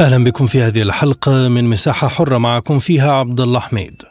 أهلا بكم في هذه الحلقة من مساحة حرة معكم فيها عبد الله حميد.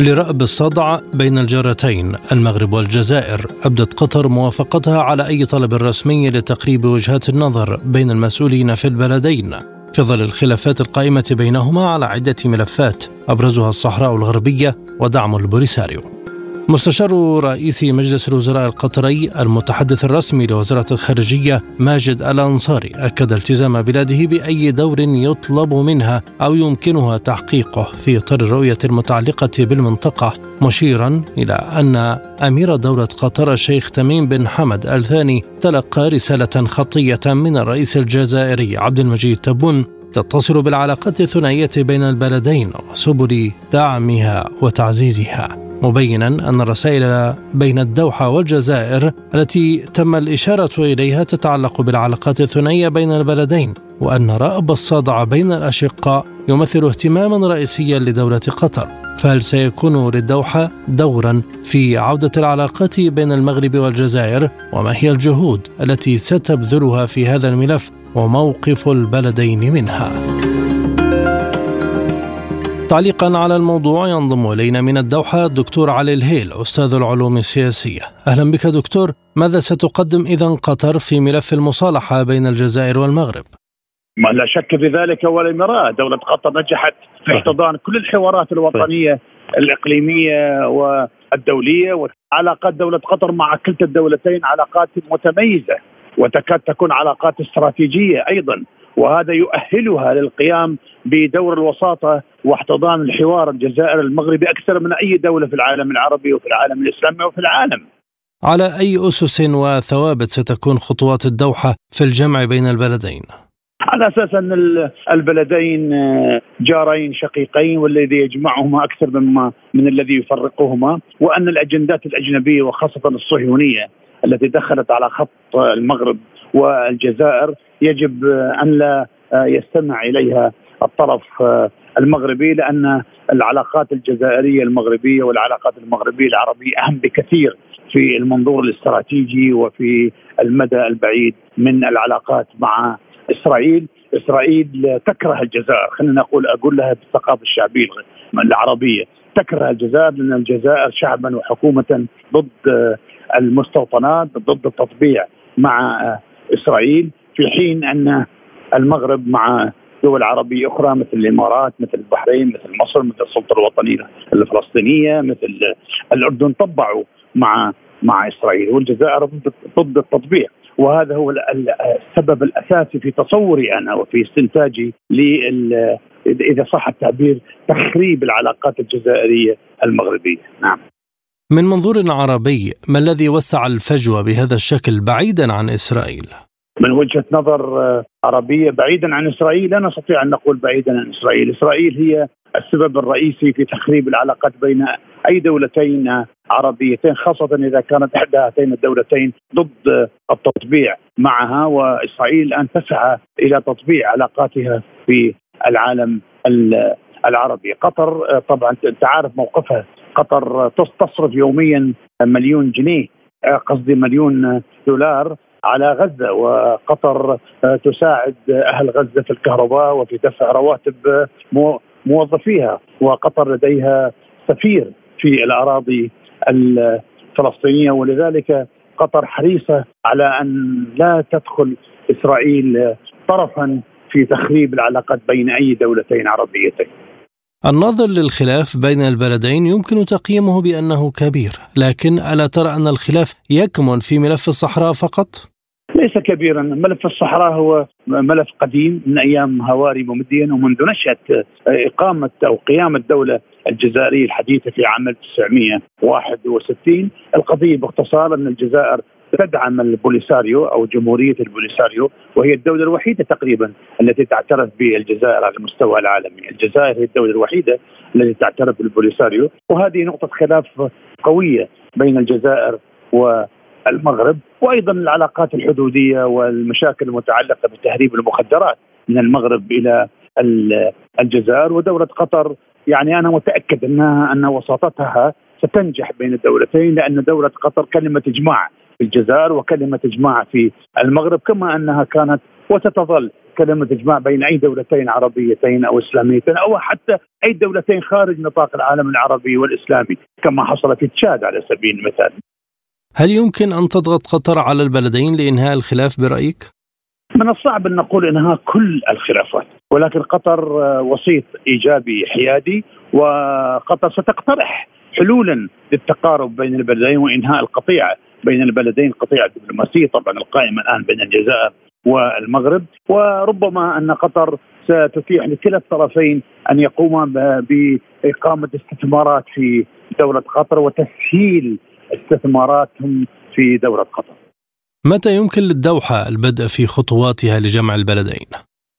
لرأب الصدع بين الجارتين المغرب والجزائر أبدت قطر موافقتها على أي طلب رسمي لتقريب وجهات النظر بين المسؤولين في البلدين. في ظل الخلافات القائمة بينهما على عدة ملفات أبرزها الصحراء الغربية ودعم البوليساريو مستشار رئيس مجلس الوزراء القطري المتحدث الرسمي لوزارة الخارجية ماجد الأنصاري أكد التزام بلاده بأي دور يطلب منها أو يمكنها تحقيقه في إطار الرؤية المتعلقة بالمنطقة مشيرا إلى أن أمير دولة قطر الشيخ تميم بن حمد الثاني تلقى رسالة خطية من الرئيس الجزائري عبد المجيد تبون تتصل بالعلاقات الثنائية بين البلدين وسبل دعمها وتعزيزها. مبينا أن الرسائل بين الدوحة والجزائر التي تم الإشارة إليها تتعلق بالعلاقات الثنائية بين البلدين وأن رأب الصدع بين الأشقاء يمثل اهتماما رئيسيا لدولة قطر. فهل سيكون للدوحة دورا في عودة العلاقات بين المغرب والجزائر؟ وما هي الجهود التي ستبذلها في هذا الملف وموقف البلدين منها؟ تعليقا على الموضوع ينضم إلينا من الدوحة الدكتور علي الهيل أستاذ العلوم السياسية. أهلا بك دكتور، ماذا ستقدم إذا قطر في ملف المصالحة بين الجزائر والمغرب؟ ما لا شك في ذلك ولا مراه، دولة قطر نجحت في احتضان كل الحوارات الوطنية الإقليمية والدولية وعلاقات دولة قطر مع كلتا الدولتين علاقات متميزة وتكاد تكون علاقات استراتيجية أيضا وهذا يؤهلها للقيام بدور الوساطة واحتضان الحوار الجزائر المغربي أكثر من أي دولة في العالم العربي وفي العالم الإسلامي وفي العالم. على أي أسس وثوابت ستكون خطوات الدوحة في الجمع بين البلدين؟ على أساس أن البلدين جارين شقيقين والذي يجمعهما أكثر مما من الذي يفرقهما وأن الأجندات الأجنبية وخاصة الصهيونية التي دخلت على خط المغرب والجزائر يجب أن لا يستمع إليها الطرف المغربي لأن العلاقات الجزائرية المغربية والعلاقات المغربية العربية أهم بكثير في المنظور الاستراتيجي وفي المدى البعيد من العلاقات مع إسرائيل، إسرائيل تكره الجزائر، خلينا نقول أقول لها بالثقافة الشعبية العربية، تكره الجزائر لأن الجزائر شعبا وحكومة ضد المستوطنات، ضد التطبيع مع إسرائيل. في حين أن المغرب مع دول عربيه أخرى مثل الإمارات مثل البحرين مثل مصر مثل السلطة الوطنية الفلسطينية مثل الأردن طبعوا مع مع إسرائيل والجزائر ضد التطبيع. وهذا هو السبب الأساسي في تصوري أنا وفي استنتاجي لل إذا صح التعبير تخريب العلاقات الجزائرية المغربية. نعم. من منظور عربي ما الذي وسع الفجوة بهذا الشكل بعيدا عن إسرائيل؟ من وجهة نظر آه، عربية بعيدا عن إسرائيل. لا نستطيع أن نقول بعيدا عن إسرائيل، إسرائيل هي السبب الرئيسي في تخريب العلاقات بين أي دولتين عربيتين خاصة إذا كانت إحدى هاتين الدولتين ضد التطبيع معها. وإسرائيل الآن تسعى إلى تطبيع علاقاتها في العالم العربي، قطر آه، طبعا أنت عارف موقفها، قطر تصرف يوميا مليون جنيه آه، قصدي مليون دولار. على غزة وقطر آه، تساعد أهل غزة في الكهرباء وفي دفع رواتب موظفيها وقطر لديها سفير في الأراضي الفلسطينية ولذلك قطر حريصة على أن لا تدخل إسرائيل طرفا في تخريب العلاقات بين أي دولتين عربيتين. النظر للخلاف بين البلدين يمكن تقييمه بأنه كبير، لكن ألا ترى أن الخلاف يكمن في ملف الصحراء فقط؟ ليس كبيرا ملف الصحراء هو ملف قديم من أيام هواري بومدين ومنذ نشاه إقامة أو قيام الدولة الجزائرية الحديثة في عام 1961 القضية باختصار أن الجزائر تدعم البوليساريو أو جمهورية البوليساريو وهي الدولة الوحيدة تقريبا التي تعترف بالجزائر على المستوى العالمي، الجزائر هي الدولة الوحيدة التي تعترف بالبوليساريو وهذه نقطة خلاف قوية بين الجزائر والمغرب وأيضا العلاقات الحدودية والمشاكل المتعلقة بتهريب المخدرات من المغرب إلى الجزائر. ودولة قطر يعني أنا متأكد انها أن وساطتها ستنجح بين الدولتين لأن دولة قطر كلمة إجماع. في الجزائر وكلمة إجماع في المغرب كما أنها كانت وستظل كلمة إجماع بين أي دولتين عربيتين أو إسلاميتين أو حتى أي دولتين خارج نطاق العالم العربي والإسلامي كما حصل في تشاد على سبيل المثال. هل يمكن أن تضغط قطر على البلدين لإنهاء الخلاف برأيك؟ من الصعب أن نقول إنهاء كل الخلافات ولكن قطر وسيط إيجابي حيادي وقطر ستقترح حلولا للتقارب بين البلدين وإنهاء القطيعه بين البلدين القطيعه الدبلوماسيه طبعا القائمه الآن بين الجزائر والمغرب وربما أن قطر ستتيح لكلا الطرفين أن يقوما بإقامة استثمارات في دولة قطر وتسهيل استثماراتهم في دولة قطر. متى يمكن للدوحة البدء في خطواتها لجمع البلدين؟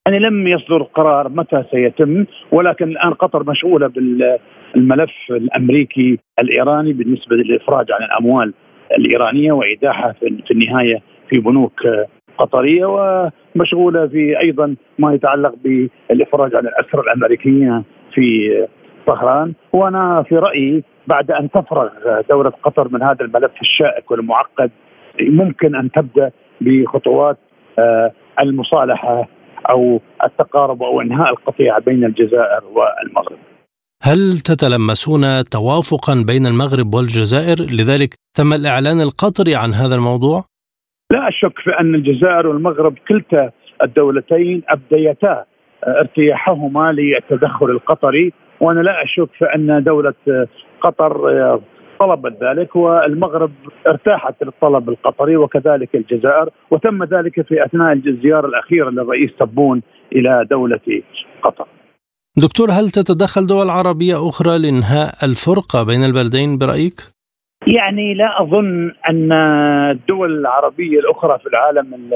يعني لم يصدر قرار متى سيتم ولكن الآن قطر مشغولة بالملف الأمريكي الإيراني بالنسبة للإفراج عن الأموال الإيرانية وايداعها في النهاية في بنوك قطرية ومشغولة في أيضا ما يتعلق بالإفراج عن الأسرى الامريكيين في طهران وأنا في رأيي بعد أن تفرغ دولة قطر من هذا الملف الشائك والمعقد ممكن أن تبدأ بخطوات آه، المصالحة أو التقارب أو إنهاء القطيعه بين الجزائر والمغرب. هل تتلمسون توافقا بين المغرب والجزائر لذلك تم الإعلان القطري عن هذا الموضوع؟ لا اشك في أن الجزائر والمغرب كلتا الدولتين أبديتا ارتياحهما للتدخل القطري وأنا لا أشك في أن دولة قطر طلبت ذلك والمغرب ارتاحت للطلب القطري وكذلك الجزائر وتم ذلك في أثناء الزيارة الأخيرة للرئيس تبون إلى دولة قطر. دكتور هل تتدخل دول عربية أخرى لإنهاء الفرقة بين البلدين برأيك؟ يعني لا أظن أن الدول العربية الأخرى في العالم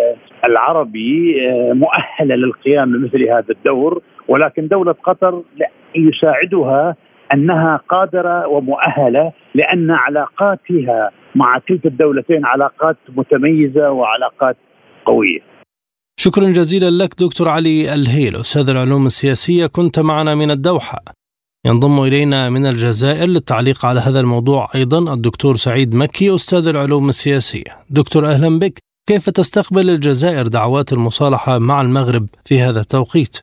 العربي آه، مؤهلة للقيام بمثل هذا الدور ولكن دولة قطر يساعدها أنها قادرة ومؤهلة لأن علاقاتها مع كلتا الدولتين علاقات متميزة وعلاقات قوية. شكرا جزيلا لك دكتور علي الهيل أستاذ العلوم السياسية كنت معنا من الدوحة. ينضم إلينا من الجزائر للتعليق على هذا الموضوع أيضا الدكتور سعيد مكي أستاذ العلوم السياسية. دكتور أهلا بك. كيف تستقبل الجزائر دعوات المصالحة مع المغرب في هذا التوقيت؟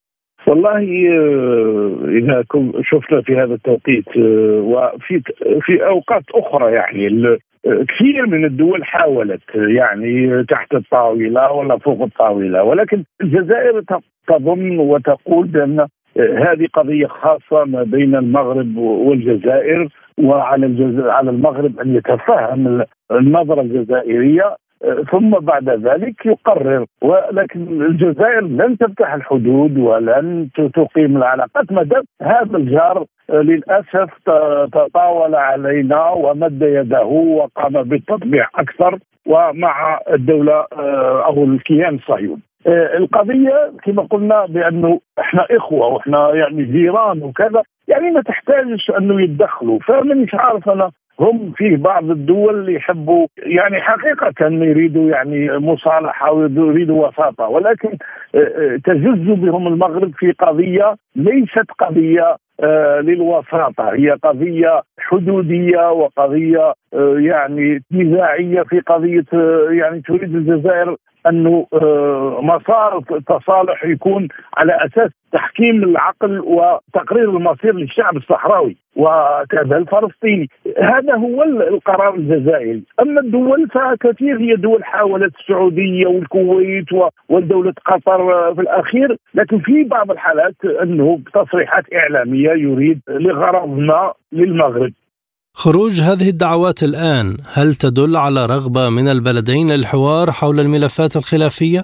والله آه، إذا شفنا في هذا التوقيت آه، وفي في أوقات أخرى يعني آه، كثير من الدول حاولت يعني تحت الطاولة ولا فوق الطاولة ولكن الجزائر تظن وتقول بأن هذه قضية خاصة ما بين المغرب والجزائر وعلى على المغرب أن يتفهم النظرة الجزائرية. ثم بعد ذلك يقرر. ولكن الجزائر لن تفتح الحدود ولن تقيم العلاقات. ما دام هذا الجار للأسف تطاول علينا ومد يده وقام بالتطبيع أكثر ومع الدولة آه، أو الكيان الصهيوني. آه، القضية كما قلنا بأنه إحنا إخوة وإحنا يعني جيران وكذا يعني ما تحتاجش أنه يتدخلوا. فمانيش عارف أنا هم في بعض الدول اللي يحبوا يعني حقيقة يريدوا يعني مصالحة ويريدوا وساطة ولكن آه، آه، تجز بهم المغرب في قضية ليست قضية آه، للوساطة هي قضية حدودية وقضية يعني نزاعية في قضية يعني تريد الجزائر أنه آه، مسار التصالح يكون على أساس تحكيم العقل وتقرير المصير للشعب الصحراوي وكذا الفلسطيني. هذا هو القرار الجزائري. أما الدول فكثير هي دول حاولت السعودية والكويت ودولة قطر في الأخير. لكن في بعض الحالات أنه بتصريحات إعلامية يريد لغرض ما للمغرب. خروج هذه الدعوات الآن هل تدل على رغبة من البلدين للحوار حول الملفات الخلافية؟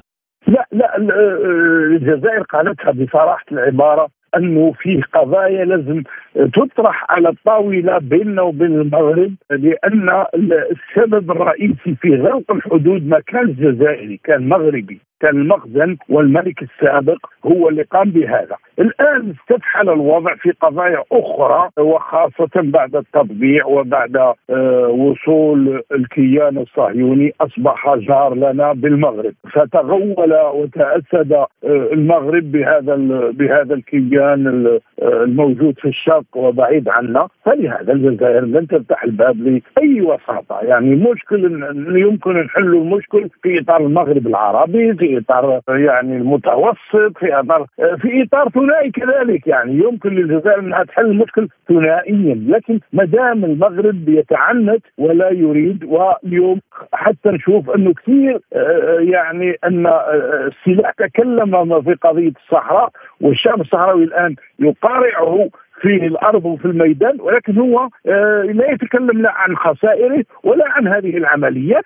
لا لا الجزائر قالتها بصراحة العبارة أنه في قضايا لازم تطرح على الطاولة بيننا وبين المغرب لأن السبب الرئيسي في غلق الحدود ما كان جزائري كان مغربي كان المخزن والملك السابق هو اللي قام بهذا. الآن استفحل الوضع في قضايا أخرى وخاصة بعد التطبيع وبعد آه، وصول الكيان الصهيوني أصبح جار لنا بالمغرب. فتغول وتأسد آه، المغرب بهذا بهذا الكيان آه، الموجود في الشرق وبعيد عنا. فلهذا الجزائر لن تفتح الباب لأي وساطة. يعني مشكل يمكن نحل المشكل في إطار المغرب العربي في إطار يعني المتوسط في إطار في إطار ثنائي كذلك يعني يمكن للجزائر انها تحل المشكل ثنائيا لكن ما دام المغرب يتعنت ولا يريد واليوم حتى نشوف أنه كثير آه، يعني أن آه، السلاح تكلم في قضية الصحراء والشعب الصحراوي الآن يقارعه في الأرض وفي الميدان ولكن هو آه، لا يتكلم لا عن خسائره ولا عن هذه العمليات.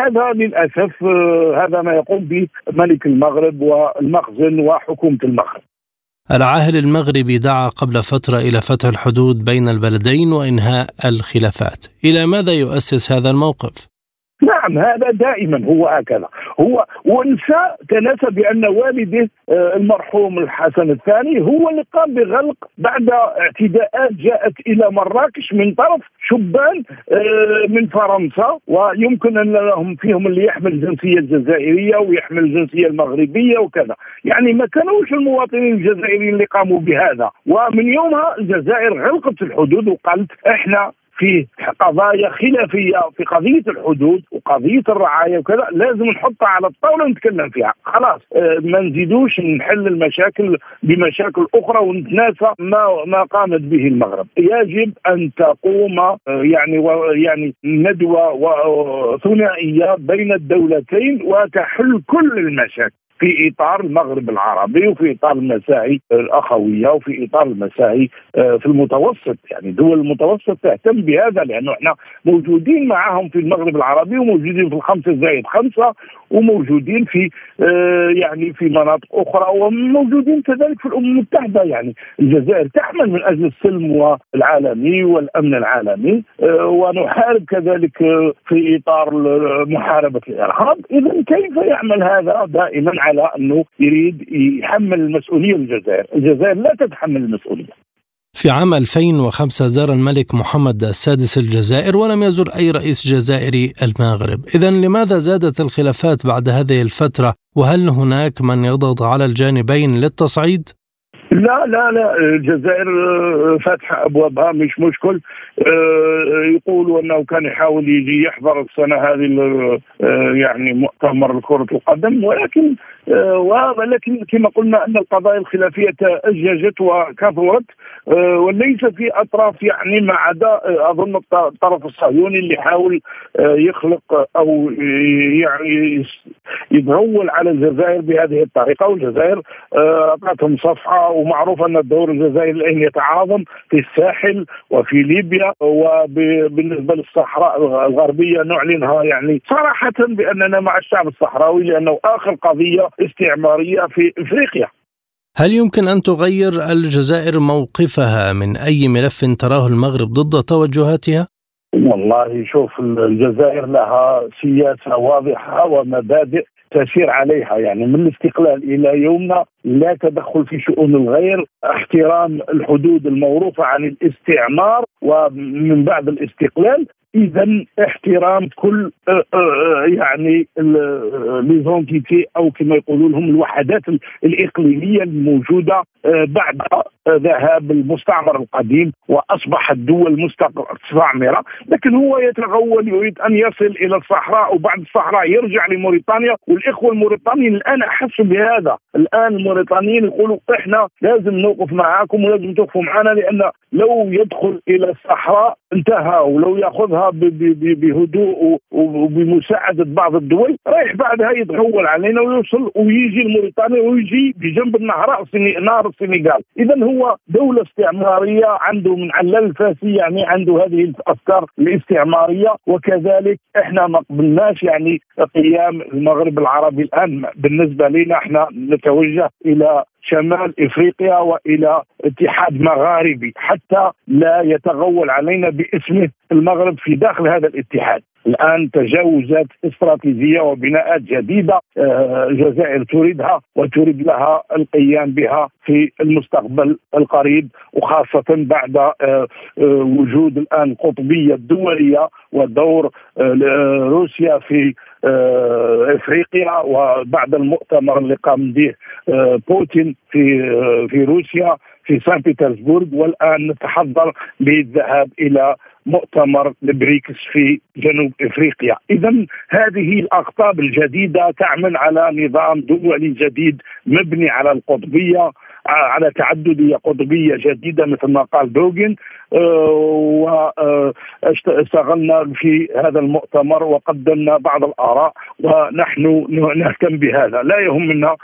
هذا للأسف هذا ما يقوم به ملك المغرب والمخزن وحكومة المغرب. العاهل المغربي دعا قبل فترة إلى فتح الحدود بين البلدين وإنهاء الخلافات. إلى ماذا يؤسس هذا الموقف؟ نعم هذا دائما هو هكذا. هو ونسى تناسى بأن والده آه، المرحوم الحسن الثاني هو اللي قام بغلق بعد اعتداءات جاءت إلى مراكش من طرف شبان آه، من فرنسا ويمكن أن لهم فيهم اللي يحمل الجنسيه الجزائريه ويحمل الجنسيه المغربية وكذا. يعني ما كانوش المواطنين الجزائريين اللي قاموا بهذا. ومن يومها الجزائر غلقت الحدود وقالت إحنا في قضايا خلافية في قضية الحدود وقضية الرعاية وكذا لازم نحطها على الطاولة ونتكلم فيها. خلاص آه، ما نزيدوش نحل المشاكل بمشاكل أخرى ونتناسى ما ما قامت به المغرب. يجب أن تقوم آه، يعني يعني ندوة ثنائية بين الدولتين وتحل كل المشاكل. في إطار المغرب العربي وفي إطار المساعي الأخوية وفي إطار المساعي آه، في المتوسط. يعني دول المتوسط تهتم بهذا لأنه إحنا موجودين معهم في المغرب العربي وموجودين في الخمسه زائد خمسة وموجودين في آه، يعني في مناطق أخرى وموجودين كذلك في الأمم المتحدة. يعني الجزائر تعمل من أجل السلم العالمي والأمن العالمي آه، ونحارب كذلك في إطار محاربة الإرهاب. اذا كيف يعمل هذا دائما أنه يريد يحمل المسؤولية الجزائر، الجزائر لا تتحمل المسؤولية. في عام 2005 زار الملك محمد السادس الجزائر ولم يزر أي رئيس جزائري المغرب. إذا لماذا زادت الخلافات بعد هذه الفترة؟ وهل هناك من يضغط على الجانبين للتصعيد؟ لا لا لا. الجزائر فاتحه أبوابها مش مشكل. آه، يقولوا أنه كان يحاول يجي يحضر السنة هذه آه، يعني مؤتمر كره القدم ولكن آه، ولكن كما قلنا أن القضايا الخلافية تاججت وكثرت وليس في أطراف يعني ما عدا أظن الطرف الصهيوني اللي حاول يخلق أو يعني يتغول على الجزائر بهذه الطريقة والجزائر أعطتهم صفحة ومعروف أن الدور الجزائري الآن يتعاظم في الساحل وفي ليبيا وبالنسبة للصحراء الغربية نعلنها يعني صراحة بأننا مع الشعب الصحراوي لأنه آخر قضية استعمارية في إفريقيا. هل يمكن أن تغير الجزائر موقفها من أي ملف تراه المغرب ضد توجهاتها؟ والله شوف الجزائر لها سياسة واضحة ومبادئ تسير عليها يعني من الاستقلال إلى يومنا لا تدخل في شؤون الغير احترام الحدود الموروثه عن الاستعمار ومن بعد الاستقلال اذا احترام كل آه، آه، آه، يعني ليزونتيتي أو كما يقولوا لهم الوحدات الإقليمية الموجودة بعد ذهاب المستعمر القديم واصبحت دول مستعمرة لكن هو يتغول يريد أن يصل إلى الصحراء وبعد الصحراء يرجع لموريتانيا والإخوة الموريتانيين الآن احسوا بهذا. الآن الموريتانيين يقولوا إحنا لازم نوقف معاكم ولازم توقفوا معنا لأن لو يدخل إلى الصحراء انتهى ولو ياخذها بهدوء وبمساعدة بعض الدول رايح بعدها يتغول علينا ويوصل ويجي لموريتانيا ويجي بجنب النهر نهر السنغال. اذا هو دولة استعمارية عنده من علال الفاسي يعني عنده هذه الأفكار الاستعمارية وكذلك إحنا ما قبلناش يعني قيام المغرب العربي الآن. بالنسبة لنا إحنا نتوجه إلى شمال إفريقيا وإلى اتحاد مغاربي حتى لا يتغول علينا باسمه. المغرب في داخل هذا الاتحاد. الآن تجاوزت استراتيجية وبناءات جديدة آه، الجزائر تريدها وتريد لها القيام بها في المستقبل القريب وخاصة بعد آه، آه، وجود الآن قطبيه دوليه ودور روسيا في إفريقيا وبعد المؤتمر اللي قام به بوتين في في روسيا. في سان بطرسبورغ والآن نتحضر للذهاب إلى مؤتمر البريكس في جنوب إفريقيا، اذا هذه الاقطاب الجديدة تعمل على نظام دولي جديد مبني على القطبية على تعددية قطبية جديدة مثل ما قال دوغن واستغلنا في هذا المؤتمر وقدمنا بعض الآراء ونحن نهتم بهذا. لا يهمنا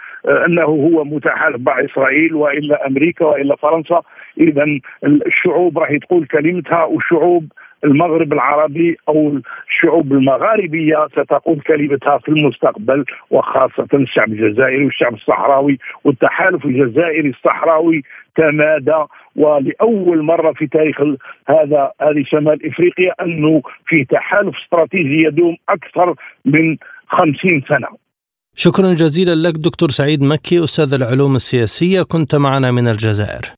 أنه هو متحالف مع إسرائيل وإلا أمريكا وإلا فرنسا. اذا الشعوب راح تقول كلمتها والشعوب المغرب العربي أو الشعوب المغاربية ستقول كلمتها في المستقبل وخاصة الشعب الجزائري والشعب الصحراوي والتحالف الجزائري الصحراوي تمادى. ولأول مرة في تاريخ هذا هذه شمال إفريقيا أنه في تحالف استراتيجي يدوم أكثر من خمسين سنة. شكرا جزيلا لك دكتور سعيد مكي أستاذ العلوم السياسية كنت معنا من الجزائر.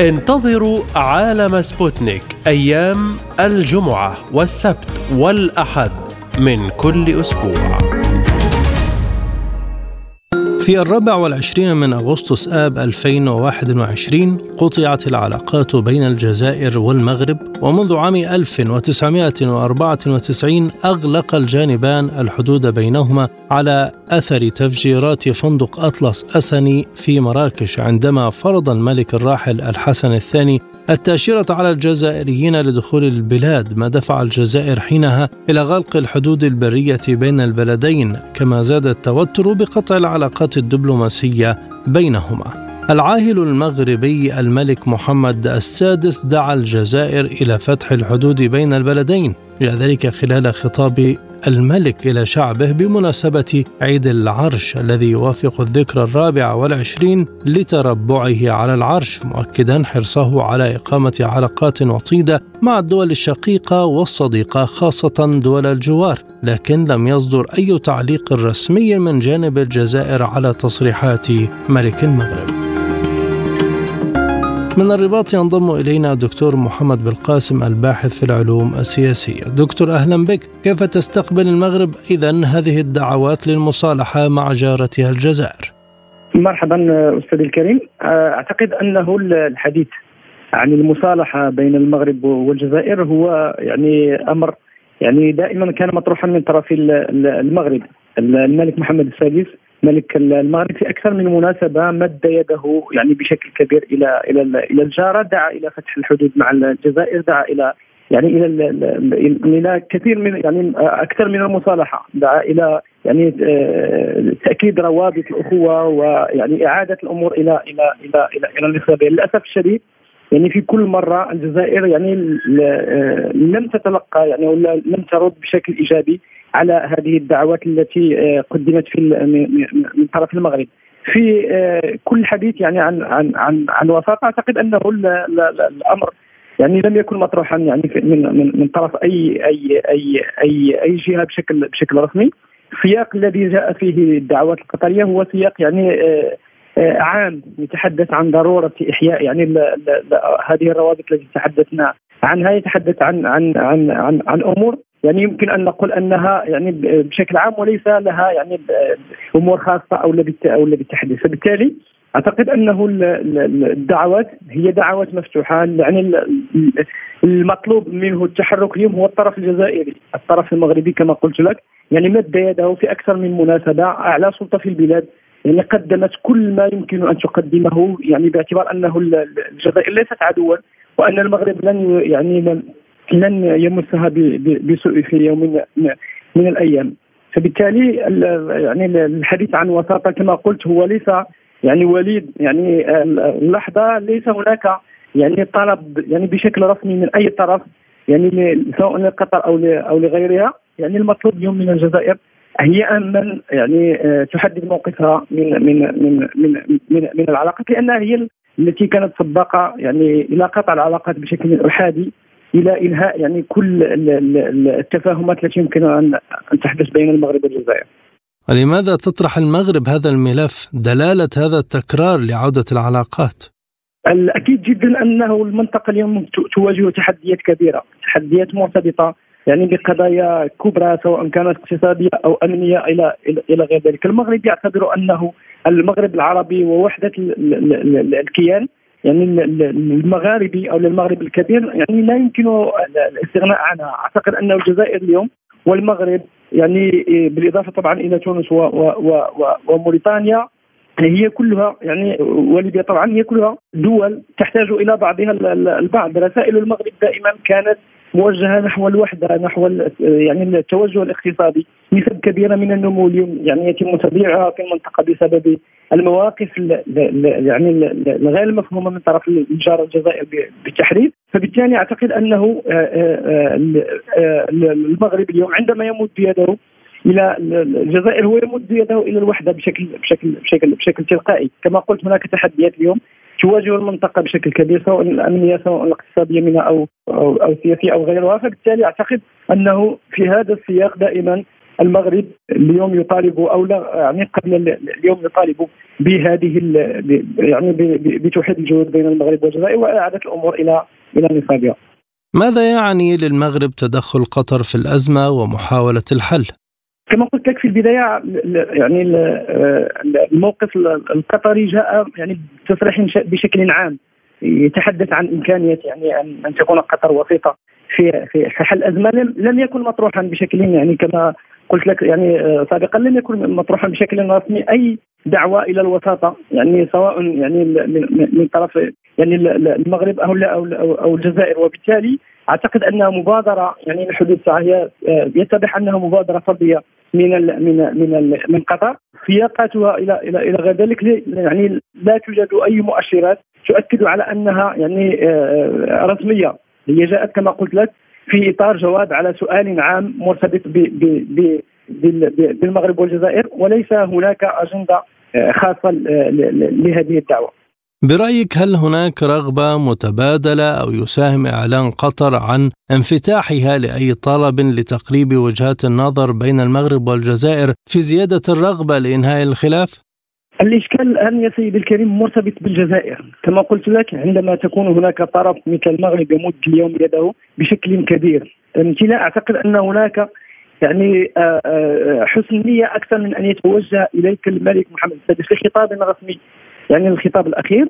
انتظروا عالم سبوتنيك أيام الجمعة والسبت والأحد من كل أسبوع. في الرابع والعشرين من أغسطس آب 2021 قطعت العلاقات بين الجزائر والمغرب ومنذ عام 1994 أغلق الجانبان الحدود بينهما على أثر تفجيرات فندق أطلس أسني في مراكش عندما فرض الملك الراحل الحسن الثاني التأشيرة على الجزائريين لدخول البلاد ما دفع الجزائر حينها إلى غلق الحدود البرية بين البلدين كما زاد التوتر بقطع العلاقات الدبلوماسية بينهما. العاهل المغربي الملك محمد السادس دعا الجزائر إلى فتح الحدود بين البلدين جاء ذلك خلال خطاب الملك إلى شعبه بمناسبة عيد العرش الذي يوافق الذكرى الرابعة والعشرين لتربعه على العرش مؤكدا حرصه على إقامة علاقات وطيدة مع الدول الشقيقة والصديقة خاصة دول الجوار لكن لم يصدر أي تعليق رسمي من جانب الجزائر على تصريحات ملك المغرب. من الرباط ينضم إلينا دكتور محمد بالقاسم الباحث في العلوم السياسية. دكتور أهلا بك. كيف تستقبل المغرب إذا هذه الدعوات للمصالحة مع جارتها الجزائر؟ مرحبا أستاذ الكريم. أعتقد أنه الحديث عن المصالحة بين المغرب والجزائر هو يعني أمر يعني دائما كان مطروحا من طرف المغرب. الملك محمد السادس ملك المغرب في أكثر من مناسبة مد يده يعني بشكل كبير إلى إلى إلى الجارة دعا إلى فتح الحدود مع الجزائر دعا إلى يعني إلى إلى كثير من يعني أكثر من المصالحة دعا إلى يعني آه، تأكيد روابط الأخوة ويعني إعادة الأمور إلى إلى إلى إلى, إلى الانسيابيه للأسف الشديد يعني في كل مرة الجزائر يعني آه، لم تتلقى يعني ولا لم ترد بشكل إيجابي على هذه الدعوات التي آه، قدمت في من طرف المغرب. في آه، كل حديث يعني عن عن عن عن وساطه أعتقد أنه الأمر يعني لم يكن مطروحا يعني من من من طرف أي أي أي أي أي جهة بشكل بشكل رسمي. السياق الذي جاء فيه الدعوات القطرية هو سياق يعني آه، عام يتحدث عن ضرورة إحياء يعني ل ل ل هذه الروابط التي تحدثنا عنها يتحدث عن عن عن عن, عن أمور يعني يمكن أن نقول أنها يعني بشكل عام وليس لها يعني أمور خاصة أو أو بالتحديث. فبالتالي أعتقد أنه الدعوات هي دعوات مفتوحة. يعني المطلوب منه التحرك اليوم هو الطرف الجزائري، الطرف المغربي كما قلت لك. يعني مد يده في أكثر من مناسبة اعلى سلطة في البلاد. يعني قدمت كل ما يمكن أن تقدمه يعني باعتبار أنه الجزائر ليست عدوا وأن المغرب لن يعني لن يمسها بسوء في يوم من الأيام. فبالتالي يعني الحديث عن وساطة كما قلت هو ليس يعني وليد يعني اللحظة ليس هناك يعني طلب يعني بشكل رسمي من أي طرف يعني سواء لقطر أو أو لغيرها. يعني المطلوب اليوم من الجزائر هي من يعني آه، تحدد موقفها من من من من من, من العلاقات لأنها هي التي كانت سباقة يعني إلى قطع العلاقات بشكل أحادي. إلى إنهاء يعني كل التفاهمات التي يمكن ان تحدث بين المغرب والجزائر. لماذا تطرح المغرب هذا الملف دلالة هذا التكرار لعودة العلاقات؟ الأكيد جدا أنه المنطقة اليوم تواجه تحديات كبيرة، تحديات مرتبطة يعني بقضايا كبرى سواء كانت اقتصادية أو أمنية إلى إلى غير ذلك، المغرب يعتبر أنه المغرب العربي ووحدة الكيان يعني المغاربي أو المغرب الكبير يعني لا يمكن الاستغناء عنها، أعتقد أن الجزائر اليوم والمغرب يعني بالإضافة طبعا إلى تونس وموريتانيا هي كلها يعني وليبيا طبعا هي كلها دول تحتاج إلى بعضها البعض، رسائل المغرب دائما كانت موجهة نحو الوحدة نحو يعني التوجه الاقتصادي نسب كبيرة من النمو اليوم يعني يتم تضييعها في المنطقة بسبب المواقف يعني الغير المفهومه من طرف الجار الجزائر بالتحرير فبالتالي أعتقد أنه آه، آه، آه، المغرب اليوم عندما يمد يده إلى الجزائر هو يمد يده إلى الوحدة بشكل بشكل بشكل بشكل تلقائي. كما قلت هناك تحديات اليوم تواجه المنطقة بشكل كبير سواء الأمنية سواء الاقتصادية منها أو أو, أو السياسيه أو غيرها. فبالتالي أعتقد أنه في هذا السياق دائما المغرب اليوم يطالب أو لا يعني قبل اليوم يطالب بهذه يعني بتوحيد الجهود بين المغرب والجزائر وإعادة الأمور إلى إلى نصابها. ماذا يعني للمغرب تدخل قطر في الأزمة ومحاولة الحل؟ كما قلت لك في البداية يعني الموقف القطري جاء يعني بتصريح بشكل عام يتحدث عن إمكانية يعني ان تكون قطر وسيطة في في حل أزمة لم لم يكن مطروحا بشكل يعني كما قلت لك يعني سابقا لم يكن مطروحا بشكل رسمي أي دعوة إلى الوساطة يعني سواء يعني من طرف يعني المغرب أو أو الجزائر. وبالتالي أعتقد انها مبادرة يعني الحدود هي يتضح أنها مبادرة فردية من من من من قطر. سياقاتها إلى إلى إلى غير ذلك يعني لا توجد أي مؤشرات تؤكد على أنها يعني آه، رسمية. هي جاءت كما قلت لك في إطار جواب على سؤال عام مرتبط بالمغرب والجزائر وليس هناك أجندة آه، خاصة لهذه الدعوة. برأيك هل هناك رغبة متبادلة أو يساهم إعلان قطر عن انفتاحها لأي طلب لتقريب وجهات النظر بين المغرب والجزائر في زيادة الرغبة لإنهاء الخلاف؟ الإشكال الان يا سيدي الكريم مرتبط بالجزائر. كما قلت لك عندما تكون هناك طرف مثل المغرب يمد اليوم يده بشكل كبير. لا أعتقد أن هناك يعني آه، آه، حسن نية أكثر من أن يتوجه إليك الملك محمد السادس في خطاب رسمي. يعني الخطاب الأخير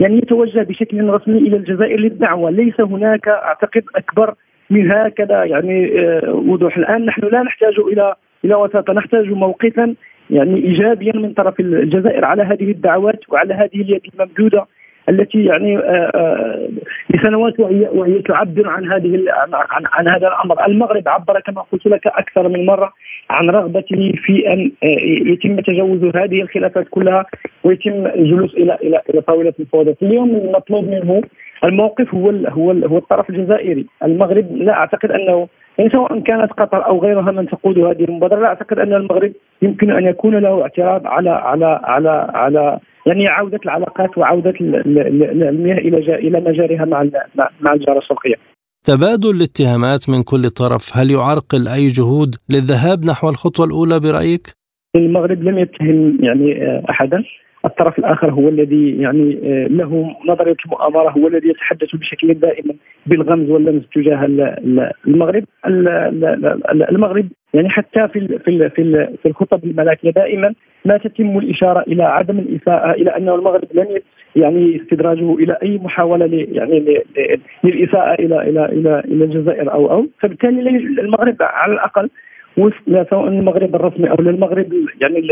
يعني يتوجه بشكل رسمي إلى الجزائر للدعوة. ليس هناك أعتقد أكبر من هكذا. يعني آه، وضوح. الآن نحن لا نحتاج إلى إلى وساطه نحتاج موقفا يعني ايجابيا من طرف الجزائر على هذه الدعوات وعلى هذه اليد الممدودة التي يعني آه، آه، لسنوات وهي وهي تعبر عن هذه عن, عن هذا الأمر، المغرب عبر كما قلت لك أكثر من مرة عن رغبته في أن آه، يتم تجاوز هذه الخلافات كلها ويتم الجلوس إلى إلى إلى طاولة المفاوضات، اليوم المطلوب منه الموقف هو هو هو الطرف الجزائري، المغرب لا أعتقد أنه يعني سواء كانت قطر أو غيرها من تقود هذه المبادرة لا أعتقد أن المغرب يمكن أن يكون له اعتراض على على على على يعني عودة العلاقات وعودة المياه إلى إلى مجاريها مع مع الجاره الشرقية. تبادل الاتهامات من كل طرف هل يعرقل أي جهود للذهاب نحو الخطوة الأولى برأيك؟ المغرب لم يتهم يعني آه، أحدا الطرف الآخر هو الذي يعني آه، له نظرية المؤامرة هو الذي يتحدث بشكل دائما بالغمز واللمز تجاه المغرب. المغرب يعني حتى في في في الخطب الملكيه دائما ما تتم الإشارة إلى عدم الاساءه إلى انه المغرب لن يعني استدراجه إلى أي محاولة يعني للإساءة إلى إلى إلى إلى الجزائر أو أو. فبالتالي المغرب على الأقل وفق سواء المغرب الرسمي أو المغرب يعني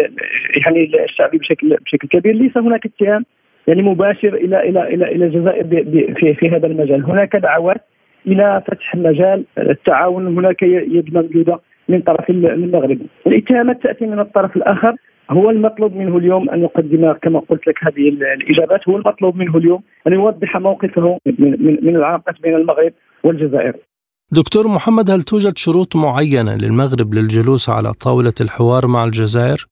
يعني الشعبي بشكل بشكل كبير. ليس هناك اتهام يعني مباشر إلى إلى إلى إلى الجزائر في في هذا المجال، هناك دعوات إلى فتح مجال التعاون. هناك يد ممدودة من طرف المغرب، الاتهامات تأتي من الطرف الآخر. هو المطلوب منه اليوم أن يقدم كما قلت لك هذه الإجابات هو المطلوب منه اليوم أن يوضح موقفه من, من, من العلاقات بين المغرب والجزائر. دكتور محمد هل توجد شروط معينة للمغرب للجلوس على طاولة الحوار مع الجزائر؟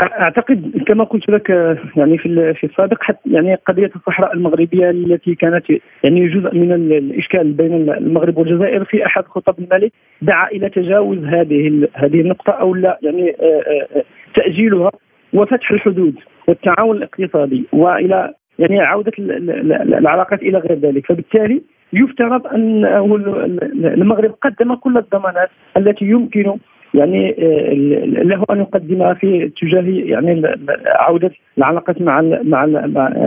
أعتقد كما قلت لك يعني في في السابق حتى يعني قضية الصحراء المغربية التي كانت يعني جزء من الإشكال بين المغرب والجزائر في أحد خطب الملك دعا إلى تجاوز هذه هذه النقطة أو لا يعني آه، آه، تأجيلها وفتح الحدود والتعاون الاقتصادي وإلى يعني عودة العلاقات إلى غير ذلك فبالتالي يفترض أن المغرب قدم كل الضمانات التي يمكن يعني آه، له أن يقدمها في اتجاه يعني عودة العلاقات مع مع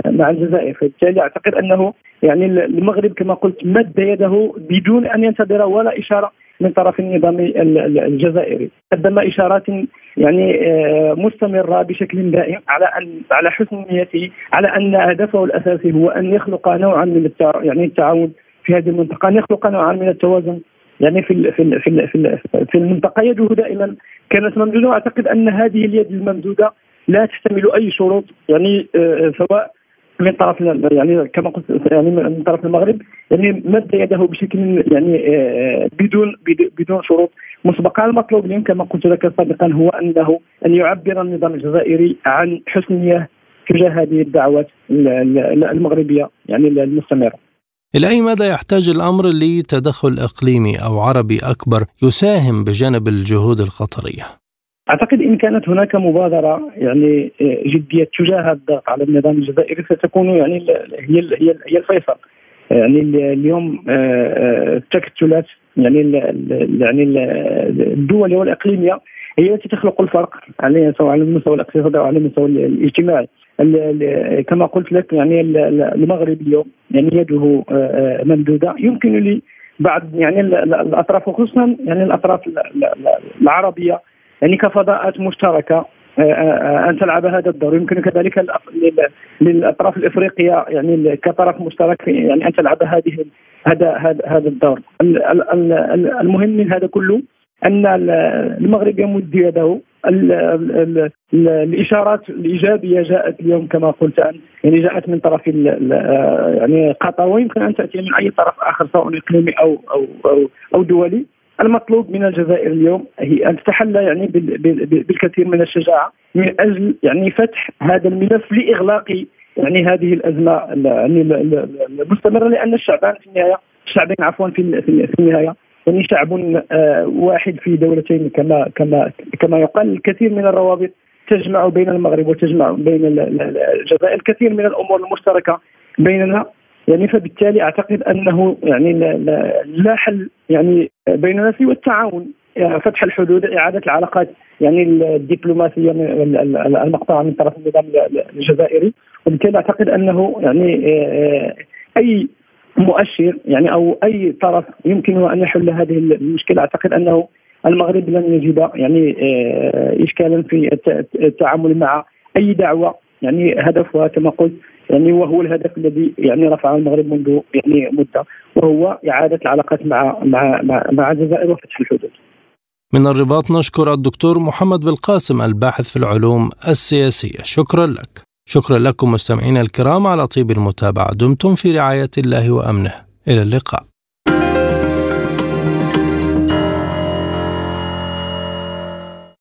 مع الجزائر. فبالتالي أعتقد أنه يعني المغرب كما قلت مد يده بدون أن ينتظر ولا إشارة من طرف النظام الجزائري. قدم إشارات يعني آه، مستمرة بشكل دائم على أن على حسن نيته على أن هدفه الأساسي هو أن يخلق نوعا من يعني التعاون في هذه المنطقة. أن يخلق نوعا من التوازن. يعني في في في في, في المنطقة يده دائما كانت ممدودة. وأعتقد أن هذه اليد الممدودة لا تحتمل أي شروط يعني آه، سواء من طرف يعني كما قلت يعني من طرف المغرب. يعني مد يده بشكل يعني آه، بدون بدون شروط. مسبقه المطلوب اليوم كما قلت لك سابقا هو أنه أن يعبر النظام الجزائري عن حسن نية تجاه هذه الدعوات المغربية يعني المستمرة. إلى أي مدى يحتاج الأمر لتدخل إقليمي أو عربي أكبر يساهم بجانب الجهود القطرية؟ أعتقد إن كانت هناك مبادرة يعني آه، جدية تجاه الضغط على النظام الجزائري ستكون يعني هي هي هي الفيصل يعني اليوم آه، التكتلات يعني يعني الدول والإقليمية هي التي تخلق الفرق على سواء على المستوى الاقتصادي أو على المستوى الاجتماعي كما قلت لك يعني المغرب اليوم يعني يده آه، آه، ممدودة. يمكن لي بعض يعني الأطراف وخصوصا يعني الأطراف العربية يعني كفضاءات مشتركة آه، أن تلعب هذا الدور. يمكن كذلك للأطراف الإفريقية يعني كطرف مشترك يعني أن تلعب هذه هذا هذا الدور. المهم من هذا كله أن المغرب يمد يده. الإشارات الإيجابية جاءت اليوم كما قلت انت يعني جاءت من طرف يعني قطر. ويمكن أن تأتي من أي طرف آخر سواء إقليمي أو أو أو, أو دولي. المطلوب من الجزائر اليوم هي أن تتحلى يعني بالكثير من الشجاعة من أجل يعني فتح هذا الملف لإغلاق يعني هذه الأزمة يعني المستمرة لأن الشعبان في النهايه الشعبين عفوا في النهاية يعني شعب آه، واحد في دولتين كما كما كما يقال الكثير من الروابط تجمع بين المغرب وتجمع بين الجزائر. الكثير من الأمور المشتركة بيننا. يعني فبالتالي أعتقد أنه يعني لا حل يعني بيننا سوى التعاون. يعني فتح الحدود إعادة العلاقات يعني الدبلوماسية المقطوعة من طرف النظام الجزائري. وبالتالي أعتقد أنه يعني آه، أي مؤشر يعني أو أي طرف يمكن أن يحل هذه المشكلة أعتقد أنه المغرب لن يجد يعني آه، اشكالا في التعامل مع أي دعوة يعني هدفها كما قلت يعني وهو الهدف الذي يعني رفعه المغرب منذ يعني مدة وهو إعادة العلاقات مع مع مع, مع الجزائر وفتح الحدود. من الرباط نشكر الدكتور محمد بالقاسم الباحث في العلوم السياسية، شكرا لك. شكرا لكم مستمعينا الكرام على طيب المتابعة. دمتم في رعاية الله وأمنه. إلى اللقاء.